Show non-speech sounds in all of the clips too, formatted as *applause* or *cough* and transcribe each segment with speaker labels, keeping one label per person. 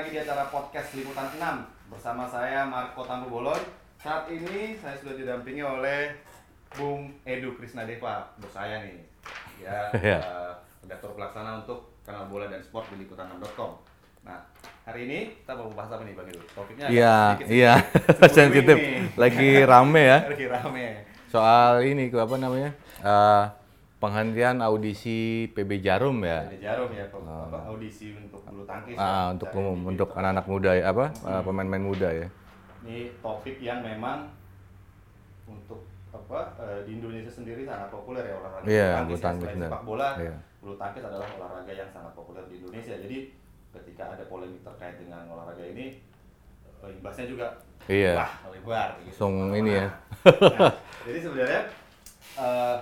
Speaker 1: lagi di acara podcast Liputan 6 bersama saya Marco Tambu Bolon. Saat ini saya sudah didampingi oleh Bung Edu Krisnadeva, bos saya nih. Ya,
Speaker 2: Iya. *laughs*
Speaker 1: eh, redaktur pelaksana untuk kanal bola dan sport di liputan6.com. Nah, hari ini kita mau bahas apa nih Bang Edu? Topiknya
Speaker 2: Iya, iya, *laughs* sensitif. Lagi rame ya. *laughs*
Speaker 1: Lagi rame.
Speaker 2: Soal ini apa namanya? Eh, penghentian audisi PB Jarum ya.
Speaker 1: Ada jarum ya, pe- apa, audisi untuk bulu tangkis. ya,
Speaker 2: Ah, untuk
Speaker 1: Cari
Speaker 2: umum,
Speaker 1: di
Speaker 2: untuk anak-anak muda ya, apa? eh, pemain-pemain muda ya.
Speaker 1: Ini topik yang memang untuk apa eh, di Indonesia sendiri sangat populer ya olahraga
Speaker 2: Iya,
Speaker 1: bulu tangkis. ya. sepak bola,
Speaker 2: Iya.
Speaker 1: bulu tangkis adalah olahraga yang sangat populer di Indonesia. Jadi ketika ada polemik terkait dengan olahraga ini, eh, imbasnya juga
Speaker 2: Iya.
Speaker 1: wah melebar. Gitu.
Speaker 2: Langsung ini ya.
Speaker 1: Nah, jadi sebenarnya eh,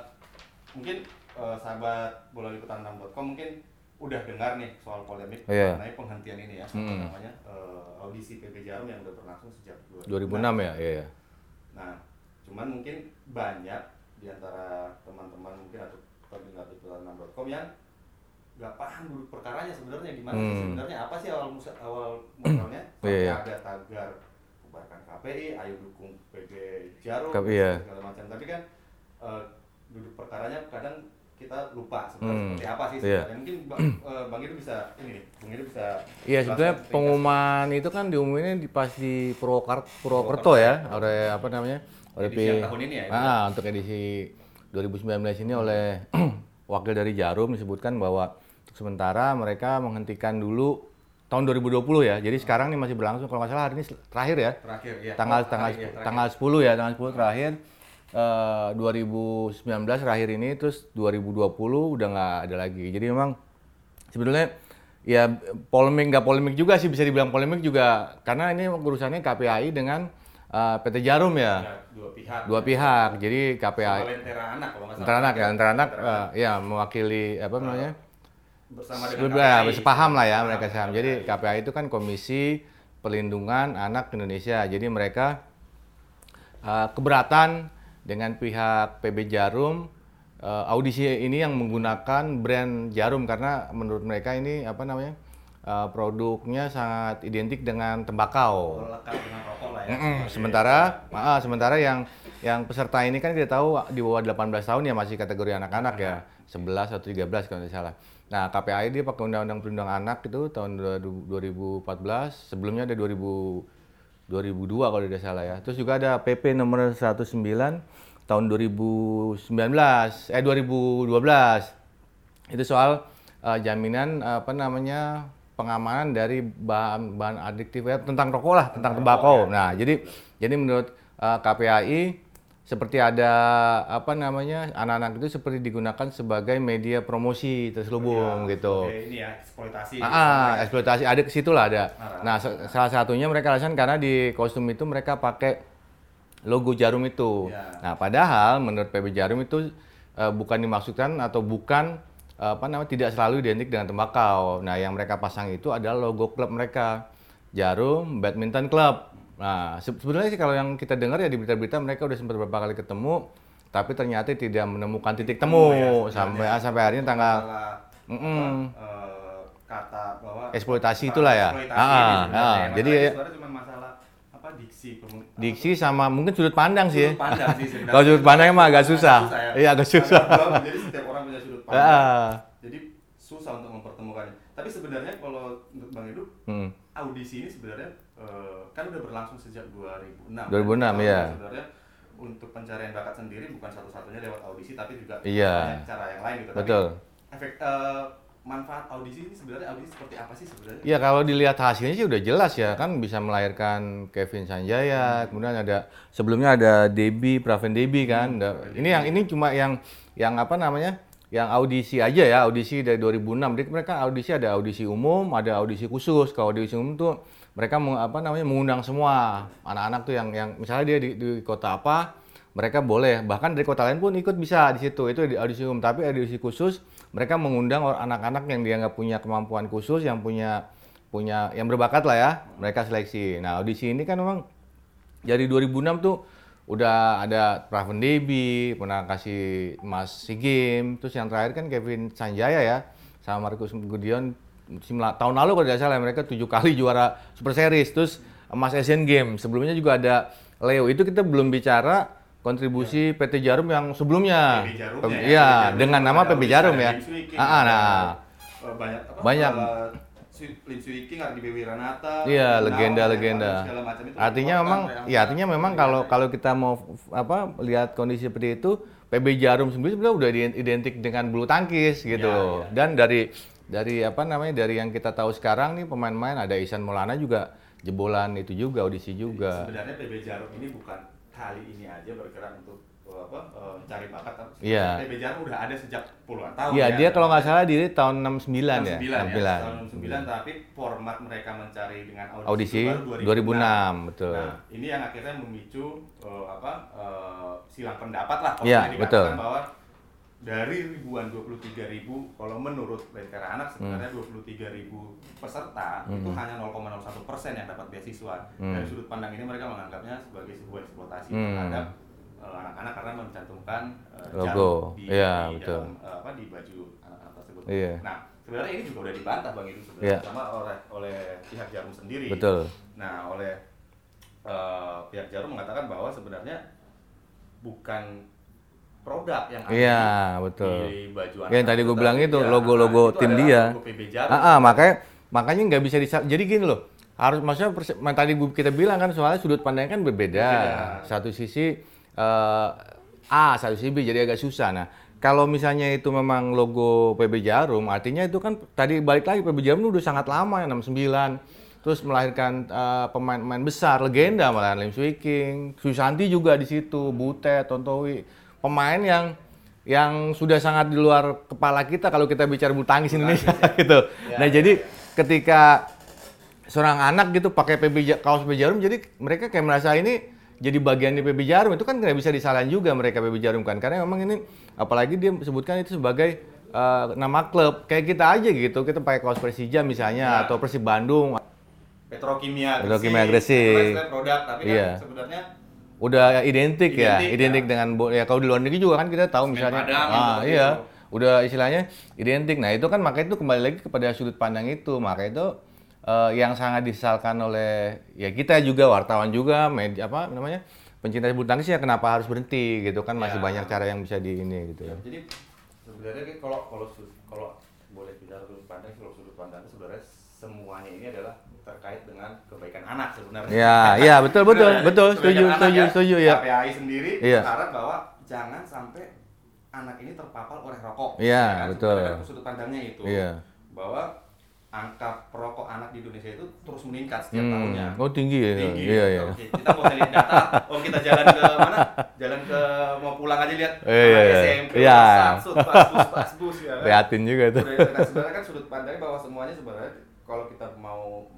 Speaker 1: mungkin eh, sahabat bola liputan 6.com mungkin udah dengar nih soal polemik
Speaker 2: Iya.
Speaker 1: mengenai penghentian ini ya, apa
Speaker 2: Mm.
Speaker 1: namanya eh, audisi PB Jarum yang udah berlangsung sejak
Speaker 2: 2006 ya, iya. iya.
Speaker 1: Nah, cuman mungkin banyak di antara teman-teman mungkin atau pendengar liputan6.com yang nggak paham dulu perkaranya sebenarnya gimana sih
Speaker 2: Hmm.
Speaker 1: sebenarnya apa sih awal musa, awal musalnya *clears throat*
Speaker 2: iya.
Speaker 1: ada tagar bubarkan KPI, ayo dukung PB Jarum
Speaker 2: KPI, iya.
Speaker 1: segala macam. Tapi kan eh, duduk perkaranya kadang kita lupa sebenarnya
Speaker 2: Hmm,
Speaker 1: seperti apa sih
Speaker 2: iya.
Speaker 1: sebenarnya. Mungkin Bang, *clears throat* eh, Bang bisa ini nih, Bang Edu bisa
Speaker 2: Iya sebenarnya
Speaker 1: ringkas.
Speaker 2: pengumuman itu kan diumuminnya di pas di Purwokar- Purwokerto ya oleh apa namanya oleh
Speaker 1: Edisi yang tahun ini ya, itu?
Speaker 2: Ah, untuk edisi 2019 ini oleh *clears throat* wakil dari Jarum disebutkan bahwa untuk sementara mereka menghentikan dulu tahun 2020 ya. Jadi sekarang ini masih berlangsung kalau nggak salah hari ini terakhir ya.
Speaker 1: terakhir ya.
Speaker 2: Tanggal
Speaker 1: Oh,
Speaker 2: tanggal
Speaker 1: ya, terakhir.
Speaker 2: tanggal 10 ya, tanggal 10 terakhir. Eh 2019 terakhir ini terus 2020 udah nggak ada lagi. Jadi memang sebetulnya ya polemik nggak polemik juga sih bisa dibilang polemik juga karena ini urusannya KPAI dengan eh, PT Jarum ya
Speaker 1: Ya, dua pihak.
Speaker 2: dua pihak jadi
Speaker 1: Sama
Speaker 2: KPAI
Speaker 1: Lentera anak kalau
Speaker 2: antara anak ya antara anak
Speaker 1: Lentera
Speaker 2: eh, ya mewakili apa namanya
Speaker 1: bersama dengan
Speaker 2: Berbeda,
Speaker 1: KPI.
Speaker 2: sepaham lah ya mereka saham. Jadi KPAI itu kan Komisi Perlindungan Anak Indonesia. Jadi mereka uh, keberatan dengan pihak PB Jarum uh, audisi ini yang menggunakan brand Jarum karena menurut mereka ini apa namanya uh, produknya sangat identik dengan tembakau.
Speaker 1: lekat dengan rokok lah ya.
Speaker 2: Sementara, ah, sementara yang yang peserta ini kan kita tahu di bawah 18 tahun ya masih kategori anak-anak ya, 11 atau 13 kalau tidak salah. Nah, KPAI dia pakai Undang-Undang Perlindungan Anak itu tahun 2014, sebelumnya ada 2000 2002 kalau tidak salah ya. Terus juga ada PP nomor 109 tahun 2019 eh 2012. Itu soal eh, jaminan apa namanya pengamanan dari bahan bahan adiktif ya, tentang rokok lah, tentang tembakau. Nah, jadi jadi menurut eh, KPAI seperti ada apa namanya anak-anak itu seperti digunakan sebagai media promosi terselubung
Speaker 1: Ya,
Speaker 2: gitu.
Speaker 1: ini ya, eksploitasi.
Speaker 2: Ah, ah, eksploitasi ada ke situ lah ada.
Speaker 1: Marah.
Speaker 2: Nah, sa- salah satunya mereka alasan karena di kostum itu mereka pakai logo Jarum itu.
Speaker 1: Ya.
Speaker 2: Nah, padahal menurut PB Jarum itu eh, bukan dimaksudkan atau bukan eh, apa namanya tidak selalu identik dengan tembakau. Nah, yang mereka pasang itu adalah logo klub mereka. Jarum Badminton Club. Nah, se- sebenarnya sih kalau yang kita dengar ya di berita-berita mereka udah sempat beberapa kali ketemu tapi ternyata tidak menemukan titik temu
Speaker 1: ya,
Speaker 2: sampai sampai hari ini tanggal
Speaker 1: apa, eh, kata bahwa
Speaker 2: Eksploitasi itulah ya.
Speaker 1: eksploitasi
Speaker 2: Ah,
Speaker 1: ini
Speaker 2: ah, ah.
Speaker 1: Yang
Speaker 2: Jadi ya-
Speaker 1: sebenarnya cuma masalah apa diksi
Speaker 2: diksi sama mungkin sudut pandang sih.
Speaker 1: Sudut pandang sih sebenarnya.
Speaker 2: Kalau sudut pandangnya mah agak susah.
Speaker 1: ya.
Speaker 2: Iya, agak susah.
Speaker 1: Jadi setiap orang punya sudut pandang.
Speaker 2: Ah.
Speaker 1: Jadi susah untuk mempertemukannya. Tapi sebenarnya kalau untuk Bang Edu,
Speaker 2: Hmm.
Speaker 1: audisi ini sebenarnya eh, kan udah berlangsung sejak 2006.
Speaker 2: 2006,
Speaker 1: Kan?
Speaker 2: iya.
Speaker 1: Sebenarnya untuk pencarian bakat sendiri bukan satu-satunya lewat audisi tapi juga
Speaker 2: Iya.
Speaker 1: banyak cara yang lain gitu.
Speaker 2: Betul.
Speaker 1: Tapi efek eh, manfaat audisi ini sebenarnya audisi seperti apa sih sebenarnya?
Speaker 2: Ya kalau dilihat hasilnya sih udah jelas ya kan bisa melahirkan Kevin Sanjaya, kemudian ada sebelumnya ada Debi, Praven Debi kan. Da- Ini yang ini cuma yang yang apa namanya? Yang audisi aja ya, audisi dari 2006. Jadi mereka audisi ada audisi umum, ada audisi khusus. Kalau audisi umum tuh mereka meng- apa namanya mengundang semua. Anak-anak tuh yang yang misalnya dia di, di kota apa, mereka boleh. Bahkan dari kota lain pun ikut bisa di situ. Itu di audisi umum tapi audisi khusus mereka mengundang anak-anak yang dianggap punya kemampuan khusus yang punya punya yang berbakat lah ya mereka seleksi. Nah audisi ini kan memang dari 2006 tuh udah ada Praven Debi pernah kasih Mas Games terus yang terakhir kan Kevin Sanjaya ya sama Markus Gudion musim tahun lalu kalau tidak salah mereka tujuh kali juara Super Series. Terus emas Asian Games sebelumnya juga ada Leo. Itu kita belum bicara kontribusi PT Jarum yang sebelumnya.
Speaker 1: PB Jarumnya
Speaker 2: Pem-
Speaker 1: ya,
Speaker 2: iya
Speaker 1: Jarum.
Speaker 2: dengan nama PB Jarum ya. Ah, ah, nah.
Speaker 1: eh, banyak apa,
Speaker 2: Banyak.
Speaker 1: eh, Swi- Lim Ardi
Speaker 2: Iya, legenda-legenda.
Speaker 1: itu.
Speaker 2: Artinya memang, ya artinya memang kalau kalau kita mau apa lihat kondisi seperti itu, PB Jarum sendiri sebenarnya udah identik dengan bulu tangkis gitu
Speaker 1: Ya,
Speaker 2: loh.
Speaker 1: ya.
Speaker 2: Dan dari dari apa namanya dari yang kita tahu sekarang nih pemain-pemain ada Isan Maulana juga jebolan itu juga audisi juga.
Speaker 1: Sebenarnya PB Jarum ini bukan kali ini aja bergerak untuk eh, apa eh, mencari bakat. tapi sebenarnya PB Jarum udah ada sejak puluhan tahun.
Speaker 2: Iya,
Speaker 1: ya.
Speaker 2: dia kalau nggak salah diri tahun 69 ya.
Speaker 1: 69 ya,
Speaker 2: 69.
Speaker 1: tahun 69 tapi format mereka mencari dengan audisi,
Speaker 2: Audisi
Speaker 1: itu baru
Speaker 2: 2006, betul.
Speaker 1: Nah, ini yang akhirnya memicu eh, apa eh, silang pendapat lah kalau
Speaker 2: Iya,
Speaker 1: dikatakan
Speaker 2: betul.
Speaker 1: bahwa dari ribuan 23 ribu kalau menurut Lentera Anak
Speaker 2: Hmm.
Speaker 1: sebenarnya 23 ribu peserta itu hanya 0,01 persen yang dapat beasiswa
Speaker 2: Hmm.
Speaker 1: dari sudut pandang ini mereka menganggapnya sebagai sebuah eksploitasi
Speaker 2: Hmm.
Speaker 1: terhadap eh, anak-anak karena mencantumkan eh,
Speaker 2: Logo.
Speaker 1: di,
Speaker 2: Iya,
Speaker 1: di
Speaker 2: betul.
Speaker 1: dalam, eh, apa di baju anak-anak tersebut.
Speaker 2: Iya.
Speaker 1: Nah sebenarnya ini juga udah dibantah bang itu sebenarnya
Speaker 2: Iya.
Speaker 1: sama oleh oleh pihak jarum sendiri.
Speaker 2: Betul.
Speaker 1: Nah, oleh eh, pihak Jarum mengatakan bahwa sebenarnya bukan produk yang ada
Speaker 2: Iya,
Speaker 1: di,
Speaker 2: betul.
Speaker 1: di baju
Speaker 2: Ya, yang tadi gua bilang itu,
Speaker 1: ya,
Speaker 2: logo-logo tim dia.
Speaker 1: logo PB Jarum.
Speaker 2: Ah, ah, makanya makanya nggak bisa bisa. Jadi gini loh, harus maksudnya perse- tadi kita bilang kan soalnya sudut pandangnya kan berbeda.
Speaker 1: Berbeda.
Speaker 2: Satu sisi eh, A, satu sisi B, jadi agak susah. Nah, kalau misalnya itu memang logo PB Jarum, artinya itu kan tadi balik lagi PB Jarum udah sangat lama ya 69. Terus melahirkan eh, pemain-pemain besar, legenda malah Lim Swee King, Susanti juga di situ, Butet, Tontowi, pemain yang yang sudah sangat di luar kepala kita kalau kita bicara bulu tangkis Indonesia *laughs* gitu.
Speaker 1: Ya,
Speaker 2: nah
Speaker 1: ya,
Speaker 2: jadi
Speaker 1: ya.
Speaker 2: ketika seorang anak gitu pakai PB kaos PB Jarum, jadi mereka kayak merasa ini jadi bagian di PB Jarum itu kan nggak bisa disalahin juga mereka PB Jarum kan karena memang ini apalagi dia sebutkan itu sebagai eh, nama klub kayak kita aja gitu kita pakai kaos Persija misalnya
Speaker 1: Ya.
Speaker 2: atau Persib Bandung
Speaker 1: Petrokimia
Speaker 2: Petrokimia Gresik.
Speaker 1: itu kan produk tapi
Speaker 2: Iya.
Speaker 1: kan sebenarnya
Speaker 2: udah identik, ya
Speaker 1: Identik,
Speaker 2: identik
Speaker 1: ya.
Speaker 2: dengan bo- ya kalau di luar negeri juga kan kita tahu
Speaker 1: Semen
Speaker 2: misalnya.
Speaker 1: Padang,
Speaker 2: ah
Speaker 1: gitu,
Speaker 2: iya. udah istilahnya identik. Nah itu kan makanya itu kembali lagi kepada sudut pandang itu. Maka itu eh, yang sangat disesalkan oleh ya kita juga wartawan juga media apa namanya pencinta bulu tangkis ya kenapa harus berhenti gitu kan? Masih
Speaker 1: Ya.
Speaker 2: banyak cara yang bisa di ini gitu
Speaker 1: ya, jadi sebenarnya kalau kalau kalau boleh bicara sudut pandang kalau sudut pandang sebenarnya semuanya ini adalah terkait dengan kebaikan anak sebenarnya.
Speaker 2: Ya, iya, betul, betul, betul, setuju,
Speaker 1: anak
Speaker 2: setuju, setuju, ya.
Speaker 1: KPAI sendiri
Speaker 2: Iya.
Speaker 1: berharap bahwa jangan sampai anak ini terpapar oleh rokok.
Speaker 2: Iya,
Speaker 1: Ya kan?
Speaker 2: betul.
Speaker 1: Sebenarnya kan sudut pandangnya itu.
Speaker 2: Iya.
Speaker 1: Bahwa angka perokok anak di Indonesia itu terus meningkat setiap
Speaker 2: Hmm.
Speaker 1: tahunnya.
Speaker 2: Oh tinggi ya,
Speaker 1: Tinggi.
Speaker 2: iya iya.
Speaker 1: Oke, kita mau lihat data. Oh kita jalan ke mana? Jalan ke mau pulang aja lihat
Speaker 2: Iya, iya,
Speaker 1: anak
Speaker 2: iya.
Speaker 1: SMP,
Speaker 2: Iya.
Speaker 1: Samsut, pasbus, pasbus ya kan.
Speaker 2: Prihatin juga tuh.
Speaker 1: Udah, nah, sebenarnya kan sudut pandangnya bahwa semuanya sebenarnya kalau kita mau mau ambil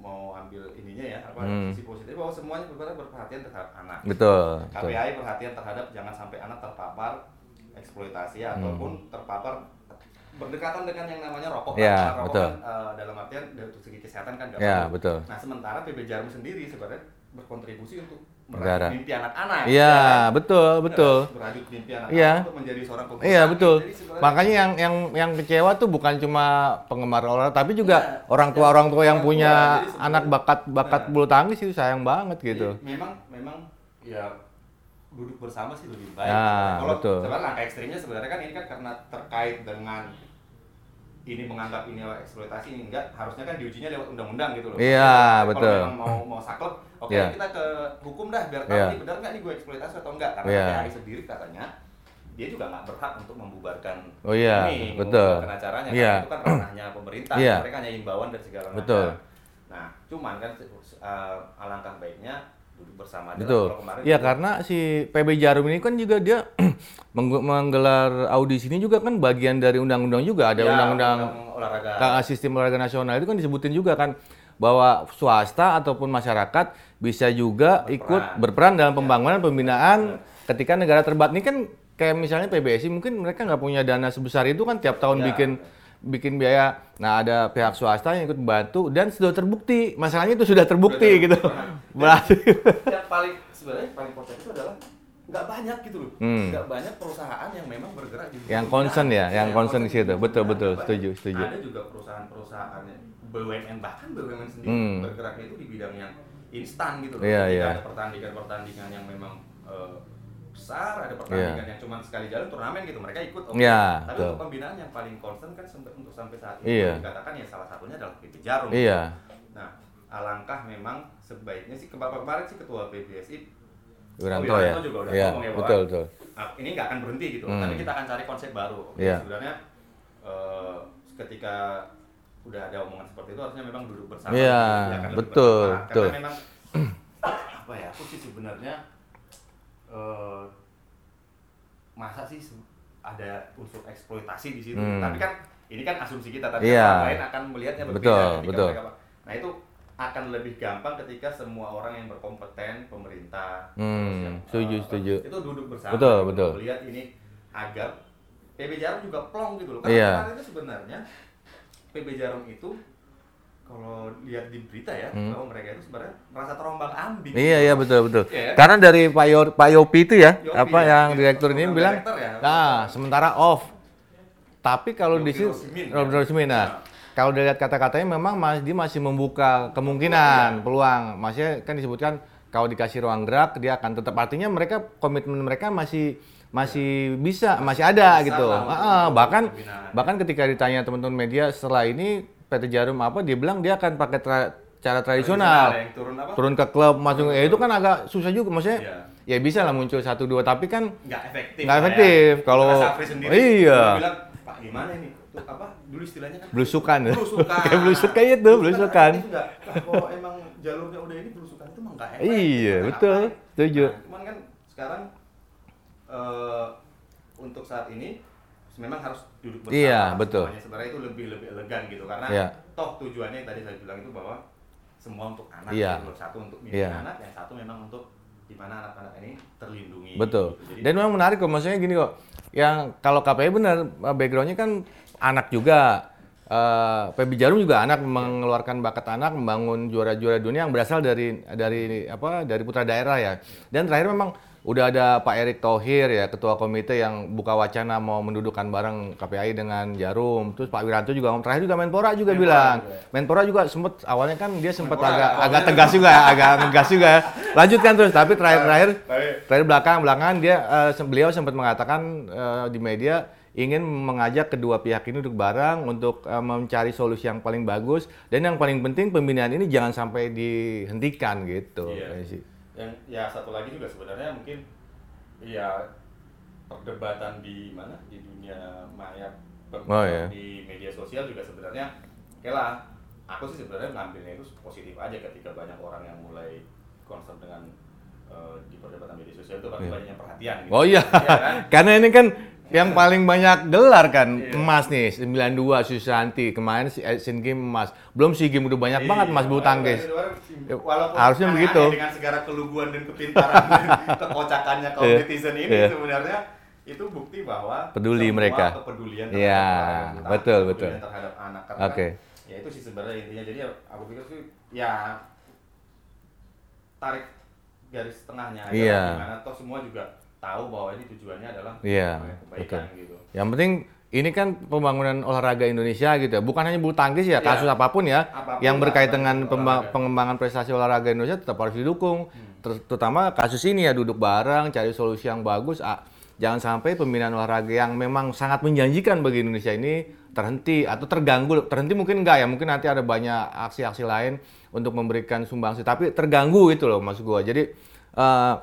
Speaker 1: ininya ya apa
Speaker 2: Hmm.
Speaker 1: sisi positif bahwa semuanya sebenarnya berperhatian terhadap anak.
Speaker 2: Betul. betul.
Speaker 1: KPI perhatian terhadap jangan sampai anak terpapar eksploitasi ataupun terpapar berdekatan dengan yang namanya rokok.
Speaker 2: Ya,
Speaker 1: Karena rokok
Speaker 2: betul.
Speaker 1: kan, eh, dalam artian dari segi kesehatan kan nggak
Speaker 2: Ya, betul.
Speaker 1: Nah sementara PB Jarum sendiri sebenarnya berkontribusi untuk
Speaker 2: Negara.
Speaker 1: merajut mimpi anak-anak.
Speaker 2: Iya,
Speaker 1: ya kan?
Speaker 2: betul, betul.
Speaker 1: Berajut mimpi anak-anak
Speaker 2: Iya.
Speaker 1: untuk menjadi seorang pebulu
Speaker 2: Iya betul.
Speaker 1: Sebenarnya-
Speaker 2: Makanya yang yang yang kecewa tuh bukan cuma penggemar olahraga, tapi juga
Speaker 1: Iya.
Speaker 2: orang tua orang tua yang
Speaker 1: Orang tua.
Speaker 2: punya
Speaker 1: sebenarnya-
Speaker 2: anak bakat bakat
Speaker 1: Nah.
Speaker 2: bulu tangkis itu sayang banget
Speaker 1: Jadi
Speaker 2: gitu.
Speaker 1: memang memang ya duduk bersama sih lebih baik.
Speaker 2: Ya,
Speaker 1: Kalau
Speaker 2: betul.
Speaker 1: sebenarnya langkah ekstrimnya sebenarnya kan ini kan karena terkait dengan ini menganggap ini eksploitasi ini enggak harusnya kan diujinya lewat undang-undang gitu loh.
Speaker 2: Iya,
Speaker 1: Kalau
Speaker 2: betul.
Speaker 1: memang mau mau saklek, oke
Speaker 2: Iya.
Speaker 1: kita ke hukum dah biar tahu
Speaker 2: Iya.
Speaker 1: ini benar nggak nih gue eksploitasi atau enggak karena
Speaker 2: Iya.
Speaker 1: KPI sendiri katanya dia juga nggak berhak untuk membubarkan
Speaker 2: Oh iya,
Speaker 1: ini,
Speaker 2: betul.
Speaker 1: membubarkan acaranya
Speaker 2: Iya.
Speaker 1: karena itu kan ranahnya pemerintah,
Speaker 2: Iya.
Speaker 1: mereka hanya himbauan dan segala macam.
Speaker 2: Betul.
Speaker 1: Nah, cuman kan uh, alangkah baiknya duduk bersama.
Speaker 2: Betul.
Speaker 1: Kemarin
Speaker 2: Iya
Speaker 1: itu-
Speaker 2: karena si PB Jarum ini kan juga dia *clears throat* menggelar audisi ini juga kan bagian dari undang-undang juga ada
Speaker 1: Ya,
Speaker 2: undang-undang
Speaker 1: olahraga.
Speaker 2: Ka- sistem olahraga nasional itu kan disebutin juga kan bahwa swasta ataupun masyarakat bisa juga ikut berperan dalam pembangunan pembinaan ketika negara terbat. Ini kan kayak misalnya PBSI mungkin mereka nggak punya dana sebesar itu kan tiap tahun
Speaker 1: Ya.
Speaker 2: bikin bikin biaya. Nah ada pihak swasta yang ikut bantu dan sudah terbukti. Masalahnya itu sudah terbukti
Speaker 1: Sudah
Speaker 2: gitu. berarti
Speaker 1: yang paling sebenarnya paling itu adalah nggak banyak gitu loh
Speaker 2: Hmm.
Speaker 1: nggak banyak perusahaan yang memang bergerak di
Speaker 2: Yang concern ya, yang
Speaker 1: Iya,
Speaker 2: concern di situ. Betul, betul. Setuju, setuju.
Speaker 1: ada juga perusahaan-perusahaan BUMN bahkan BUMN sendiri
Speaker 2: Hmm.
Speaker 1: bergeraknya itu di bidang yang instan gitu loh
Speaker 2: Iya,
Speaker 1: Ketika
Speaker 2: iya.
Speaker 1: ada pertandingan-pertandingan yang memang eh, besar ada pertandingan yang cuma sekali jalan turnamen gitu mereka ikut oke
Speaker 2: Iya,
Speaker 1: tapi
Speaker 2: betul.
Speaker 1: untuk pembinaan yang paling concern kan sampai untuk sampai saat ini
Speaker 2: Iya.
Speaker 1: boleh dikatakan ya salah satunya adalah PP Jarum
Speaker 2: Iya.
Speaker 1: Nah, alangkah memang sebaiknya sih kemarin kemarin sih ketua PBSI
Speaker 2: Wiranto
Speaker 1: Oh,
Speaker 2: ya.
Speaker 1: Wiranto juga udah
Speaker 2: Iya,
Speaker 1: ngomong ya bahwa
Speaker 2: betul, betul.
Speaker 1: ah, ini nggak akan berhenti gitu,
Speaker 2: Hmm.
Speaker 1: tapi kita akan cari konsep baru. Oke,
Speaker 2: Iya.
Speaker 1: Sebenarnya eh, ketika udah ada omongan seperti itu harusnya memang duduk bersama.
Speaker 2: Iya,
Speaker 1: ya, akan lebih
Speaker 2: betul,
Speaker 1: bermanfaat.
Speaker 2: betul.
Speaker 1: Karena memang apa ya? Aku sih sebenarnya eh, masa sih ada unsur eksploitasi di situ.
Speaker 2: Hmm.
Speaker 1: Tapi kan ini kan asumsi kita, tapi
Speaker 2: Iya.
Speaker 1: orang lain akan melihatnya berbeda.
Speaker 2: Betul, betul.
Speaker 1: mereka- Nah itu akan lebih gampang ketika semua orang yang berkompeten, pemerintah,
Speaker 2: Hmm,
Speaker 1: yang,
Speaker 2: setuju,
Speaker 1: eh,
Speaker 2: setuju.
Speaker 1: itu duduk bersama,
Speaker 2: Betul,
Speaker 1: gitu,
Speaker 2: betul.
Speaker 1: melihat ini agar PB Jarum juga plong gitu loh. Karena
Speaker 2: Iya.
Speaker 1: kemarin itu sebenarnya PB Jarum itu kalau lihat di berita ya
Speaker 2: Hmm.
Speaker 1: bahwa mereka itu sebenarnya merasa terombang ambing.
Speaker 2: Iya iya betul betul.
Speaker 1: Iya.
Speaker 2: Karena dari Pak Yor- Pak Yopi itu ya,
Speaker 1: Yopi
Speaker 2: apa
Speaker 1: ya,
Speaker 2: yang
Speaker 1: iya,
Speaker 2: direktur ini bilang,
Speaker 1: ya.
Speaker 2: nah sementara off. Tapi kalau di sini
Speaker 1: ya.
Speaker 2: Rob Rosmin, nah,
Speaker 1: Nah.
Speaker 2: Kalau dilihat kata-katanya memang mas, dia masih membuka kemungkinan, peluang. Maksudnya kan disebutkan kalau dikasih ruang gerak dia akan tetap artinya mereka komitmen mereka masih masih bisa, masih ada
Speaker 1: Besar
Speaker 2: gitu.
Speaker 1: lah
Speaker 2: Ah, ah, bahkan bahkan ketika ditanya teman-teman media setelah ini PT Jarum apa, dia bilang dia akan pakai tra- cara tradisional
Speaker 1: yang turun apa?
Speaker 2: turun ke klub masuk ya itu kan agak susah juga maksudnya
Speaker 1: Iya.
Speaker 2: ya bisa lah muncul satu dua tapi kan
Speaker 1: nggak efektif.
Speaker 2: Nggak
Speaker 1: lah
Speaker 2: efektif,
Speaker 1: Ya.
Speaker 2: kalau- iya.
Speaker 1: bilang, Pak gimana ini? Tuh apa? Dulu istilahnya kan
Speaker 2: belusukan *laughs* ya
Speaker 1: belusukan.
Speaker 2: kayak belusuk kayak itu belusukan?
Speaker 1: Lah, kalau emang jalurnya udah ini belusukan itu mah nggak efektif.
Speaker 2: Iya,
Speaker 1: Nah,
Speaker 2: betul. Setuju.
Speaker 1: Nah, cuman kan sekarang eh, untuk saat ini memang harus duduk bersama.
Speaker 2: Iya, betul.
Speaker 1: Semuanya sebenarnya itu lebih lebih elegan gitu karena
Speaker 2: Iya.
Speaker 1: toh tujuannya yang tadi saya bilang itu bahwa semua untuk anak
Speaker 2: Iya.
Speaker 1: gitu satu untuk milik
Speaker 2: Iya.
Speaker 1: anak yang satu memang untuk di mana anak-anak ini terlindungi
Speaker 2: betul
Speaker 1: gitu. Jadi,
Speaker 2: dan memang menarik kok maksudnya gini kok yang kalau KPI benar backgroundnya kan anak juga. Eh, PB Jarum juga anak mengeluarkan bakat anak membangun juara-juara dunia yang berasal dari dari apa dari putra daerah ya. Dan terakhir memang udah ada Pak Erick Thohir ya ketua komite yang buka wacana mau mendudukkan bareng KPI dengan Jarum. Terus Pak Wiranto juga terakhir juga Menpora juga
Speaker 1: Menpora
Speaker 2: bilang.
Speaker 1: juga.
Speaker 2: Menpora juga sempet awalnya kan dia sempat
Speaker 1: Menpora.
Speaker 2: agak agak tegas juga ya, agak ngegas juga ya. lanjutkan terus tapi terakhir-terakhir terakhir. belakang belakangan dia se- beliau sempat mengatakan eh, di media ingin mengajak kedua pihak ini duduk bareng untuk eh, mencari solusi yang paling bagus dan yang paling penting pembinaan ini jangan sampai dihentikan gitu.
Speaker 1: Iya.
Speaker 2: Sih.
Speaker 1: yang ya satu lagi juga sebenarnya mungkin ya perdebatan di mana di dunia maya
Speaker 2: Oh, iya.
Speaker 1: di media sosial juga sebenarnya oke lah aku sih sebenarnya ngambilnya itu positif aja ketika banyak orang yang mulai concern dengan eh, di perdebatan media sosial itu pasti
Speaker 2: Iya.
Speaker 1: banyak yang perhatian gitu.
Speaker 2: Oh iya,
Speaker 1: Iya kan? *laughs*
Speaker 2: karena ini kan yang paling banyak gelar kan
Speaker 1: Iya.
Speaker 2: emas nih 92 Susanti kemarin si Asian Games emas belum si game udah banyak banget emas bulu
Speaker 1: Iya,
Speaker 2: tangkis
Speaker 1: walaupun-
Speaker 2: Harusnya
Speaker 1: aneh-aneh
Speaker 2: begitu.
Speaker 1: dengan segala keluguan dan kepintaran dan *laughs* kekocakannya kaum
Speaker 2: Iya.
Speaker 1: netizen ini
Speaker 2: Iya.
Speaker 1: sebenarnya itu bukti bahwa
Speaker 2: Peduli mereka.
Speaker 1: kepedulian
Speaker 2: Iya,
Speaker 1: terhadap orang,
Speaker 2: betul, betul.
Speaker 1: terhadap anak karena
Speaker 2: Oke.
Speaker 1: ya itu sih sebenarnya intinya jadi aku pikir sih ya tarik garis tengahnya
Speaker 2: Iya.
Speaker 1: gimana toh semua juga tahu bahwa ini tujuannya adalah
Speaker 2: Iya,
Speaker 1: kebaikan gitu
Speaker 2: Yang penting ini kan pembangunan olahraga Indonesia gitu ya. Bukan hanya bulu tangkis ya,
Speaker 1: Iya.
Speaker 2: kasus apa pun ya
Speaker 1: Apa
Speaker 2: pun
Speaker 1: yang
Speaker 2: berkaitan dengan
Speaker 1: olahraga.
Speaker 2: pengembangan prestasi olahraga Indonesia tetap harus didukung. Ter- terutama kasus ini ya duduk bareng, cari solusi yang bagus. Ah, jangan sampai pembinaan olahraga yang memang sangat menjanjikan bagi Indonesia ini terhenti atau terganggu. Terhenti mungkin enggak ya, mungkin nanti ada banyak aksi-aksi lain untuk memberikan sumbangsi. Tapi terganggu itu loh maksud gua. Jadi eh,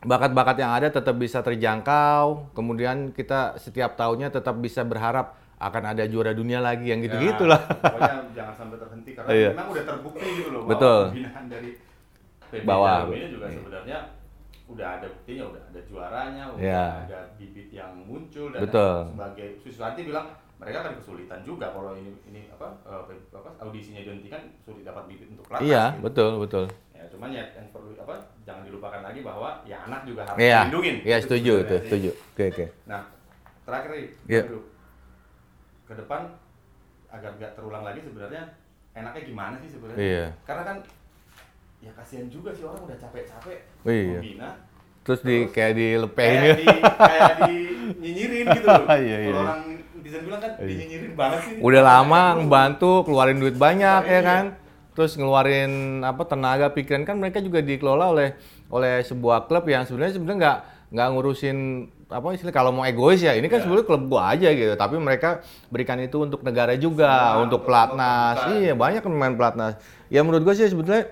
Speaker 2: bakat-bakat yang ada tetap bisa terjangkau. Kemudian kita setiap tahunnya tetap bisa berharap akan ada juara dunia lagi yang gitu-gitu
Speaker 1: Ya,
Speaker 2: lah.
Speaker 1: Pokoknya jangan sampai terhenti karena
Speaker 2: Iya.
Speaker 1: memang udah terbukti gitu loh
Speaker 2: Betul.
Speaker 1: bahwa pembinaan dari PB
Speaker 2: Bawah.
Speaker 1: Juga
Speaker 2: Iya.
Speaker 1: sebenarnya udah ada buktinya, udah ada juaranya, udah
Speaker 2: Iya.
Speaker 1: ada bibit yang muncul dan
Speaker 2: Betul.
Speaker 1: sebagai Susanti bilang mereka akan kesulitan juga kalau ini ini apa eh, apa audisinya dihentikan sulit dapat bibit untuk pelatnas.
Speaker 2: Iya,
Speaker 1: gitu.
Speaker 2: betul, betul.
Speaker 1: Ya, cuman ya yang perlu apa jangan dilupakan lagi bahwa ya anak juga harus
Speaker 2: Iya.
Speaker 1: dilindungin.
Speaker 2: Iya,
Speaker 1: Itu
Speaker 2: setuju itu,
Speaker 1: sebenarnya sih.
Speaker 2: setuju. Oke, oke.
Speaker 1: Nah, terakhir nih. Bro. ke depan agar nggak terulang lagi sebenarnya enaknya gimana sih sebenarnya?
Speaker 2: Iya.
Speaker 1: Karena kan ya kasihan juga sih orang udah capek-capek
Speaker 2: Iya.
Speaker 1: membina,
Speaker 2: terus di kayak dilepehin
Speaker 1: kayak
Speaker 2: gitu.
Speaker 1: di kayak di nyinyirin gitu loh. *laughs*
Speaker 2: Iya, iya,
Speaker 1: Kalau orang netizen bilang kan dinyinyirin banget sih.
Speaker 2: Udah lama *laughs* ngebantu, keluarin duit banyak ya
Speaker 1: Iya.
Speaker 2: kan. Terus ngeluarin apa tenaga pikiran kan mereka juga dikelola oleh oleh sebuah klub yang sebenarnya sebenarnya nggak nggak ngurusin apa istilah kalau mau egois ya ini kan sebenarnya klub gua aja gitu tapi mereka berikan itu untuk negara juga
Speaker 1: Semua,
Speaker 2: untuk pelatnas iya banyak yang main pelatnas ya menurut gua sih sebetulnya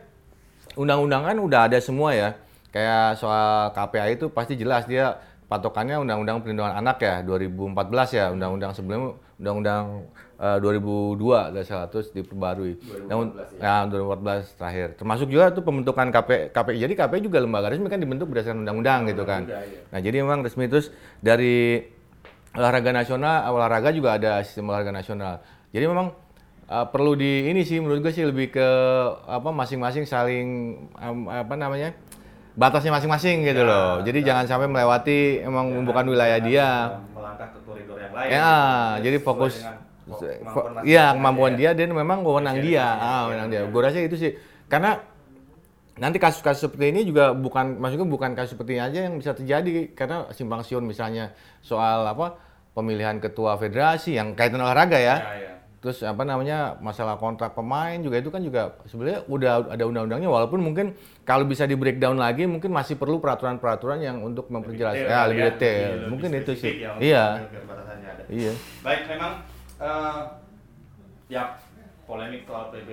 Speaker 2: undang-undang kan udah ada semua ya. Kayak soal KPA itu pasti jelas dia patokannya undang-undang perlindungan anak ya 2014 ya undang-undang sebelumnya undang-undang eh, 2002 dan salah terus diperbarui.
Speaker 1: 2014
Speaker 2: ya. 2014 terakhir. Termasuk juga tuh pembentukan KP KPI. Jadi KPI juga lembaga resmi kan dibentuk berdasarkan undang-undang gitu kan.
Speaker 1: Iya.
Speaker 2: Nah, jadi memang resmi terus dari olahraga nasional, olahraga juga ada sistem olahraga nasional. Jadi memang uh, perlu di ini sih menurut gue sih lebih ke apa masing-masing saling um, apa namanya batasnya masing-masing gitu
Speaker 1: Ya,
Speaker 2: loh. Jadi jangan sampai melewati emang bukan wilayah dia.
Speaker 1: melangkah ke koridor yang lain.
Speaker 2: Ya, jadi
Speaker 1: Sesuai
Speaker 2: fokus Iya, kemampuan
Speaker 1: ya.
Speaker 2: dia dan memang wewenang dia. Ah, wewenang dia. Gue rasa itu sih. Karena nanti kasus-kasus seperti ini juga bukan maksudnya bukan kasus seperti ini aja yang bisa terjadi karena simpang siur misalnya soal apa pemilihan ketua federasi yang kaitan olahraga ya.
Speaker 1: Ya, ya.
Speaker 2: Terus apa namanya masalah kontrak pemain juga itu kan juga sebenarnya udah ada undang-undangnya walaupun mungkin kalau bisa di breakdown lagi mungkin masih perlu peraturan-peraturan yang untuk memperjelas
Speaker 1: detail
Speaker 2: ya lebih
Speaker 1: ya,
Speaker 2: detail.
Speaker 1: lebih
Speaker 2: mungkin itu sih.
Speaker 1: ya
Speaker 2: Iya. Iya.
Speaker 1: Baik, memang eh, ya polemik soal PB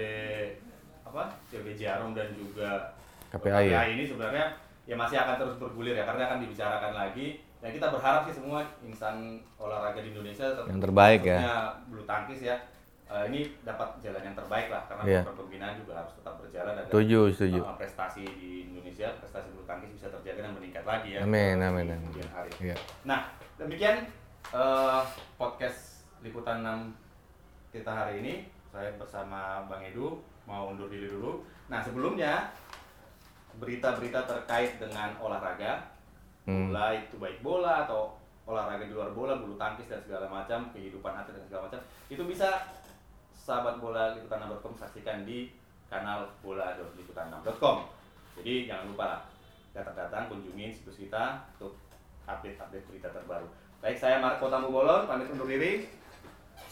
Speaker 1: apa PB Jarum dan juga
Speaker 2: KPI ya?
Speaker 1: ini sebenarnya ya masih akan terus bergulir ya karena akan dibicarakan lagi. Dan kita berharap sih semua insan olahraga di Indonesia
Speaker 2: Yang terbaik ya.
Speaker 1: bulu tangkis ya eh, ini dapat jalan yang terbaik lah karena
Speaker 2: Iya.
Speaker 1: program pembinaan juga harus tetap berjalan agar
Speaker 2: Setuju, setuju.
Speaker 1: eh, prestasi di Indonesia, prestasi bulu tangkis bisa terjaga dan meningkat lagi ya.
Speaker 2: Amin, amin, amin.
Speaker 1: kemudian hari.
Speaker 2: Iya.
Speaker 1: Nah, demikian eh, podcast liputan 6 kita hari ini. Saya bersama Bang Edu mau undur diri dulu. Nah, sebelumnya berita-berita terkait dengan olahraga,
Speaker 2: Hmm.
Speaker 1: bola itu baik bola atau olahraga di luar bola, bulu tangkis dan segala macam, kehidupan atlet dan segala macam, itu bisa sahabat bola liputan6.com saksikan di kanal bola.liputan6.com. Jadi jangan lupa lah datang-datang kunjungin situs kita untuk update-update berita terbaru. Baik, saya Marco Tambu Bolon, pamit undur diri.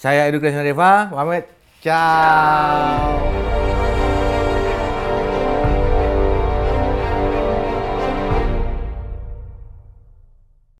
Speaker 2: Saya Edu Krisna Deva, pamit. Ciao.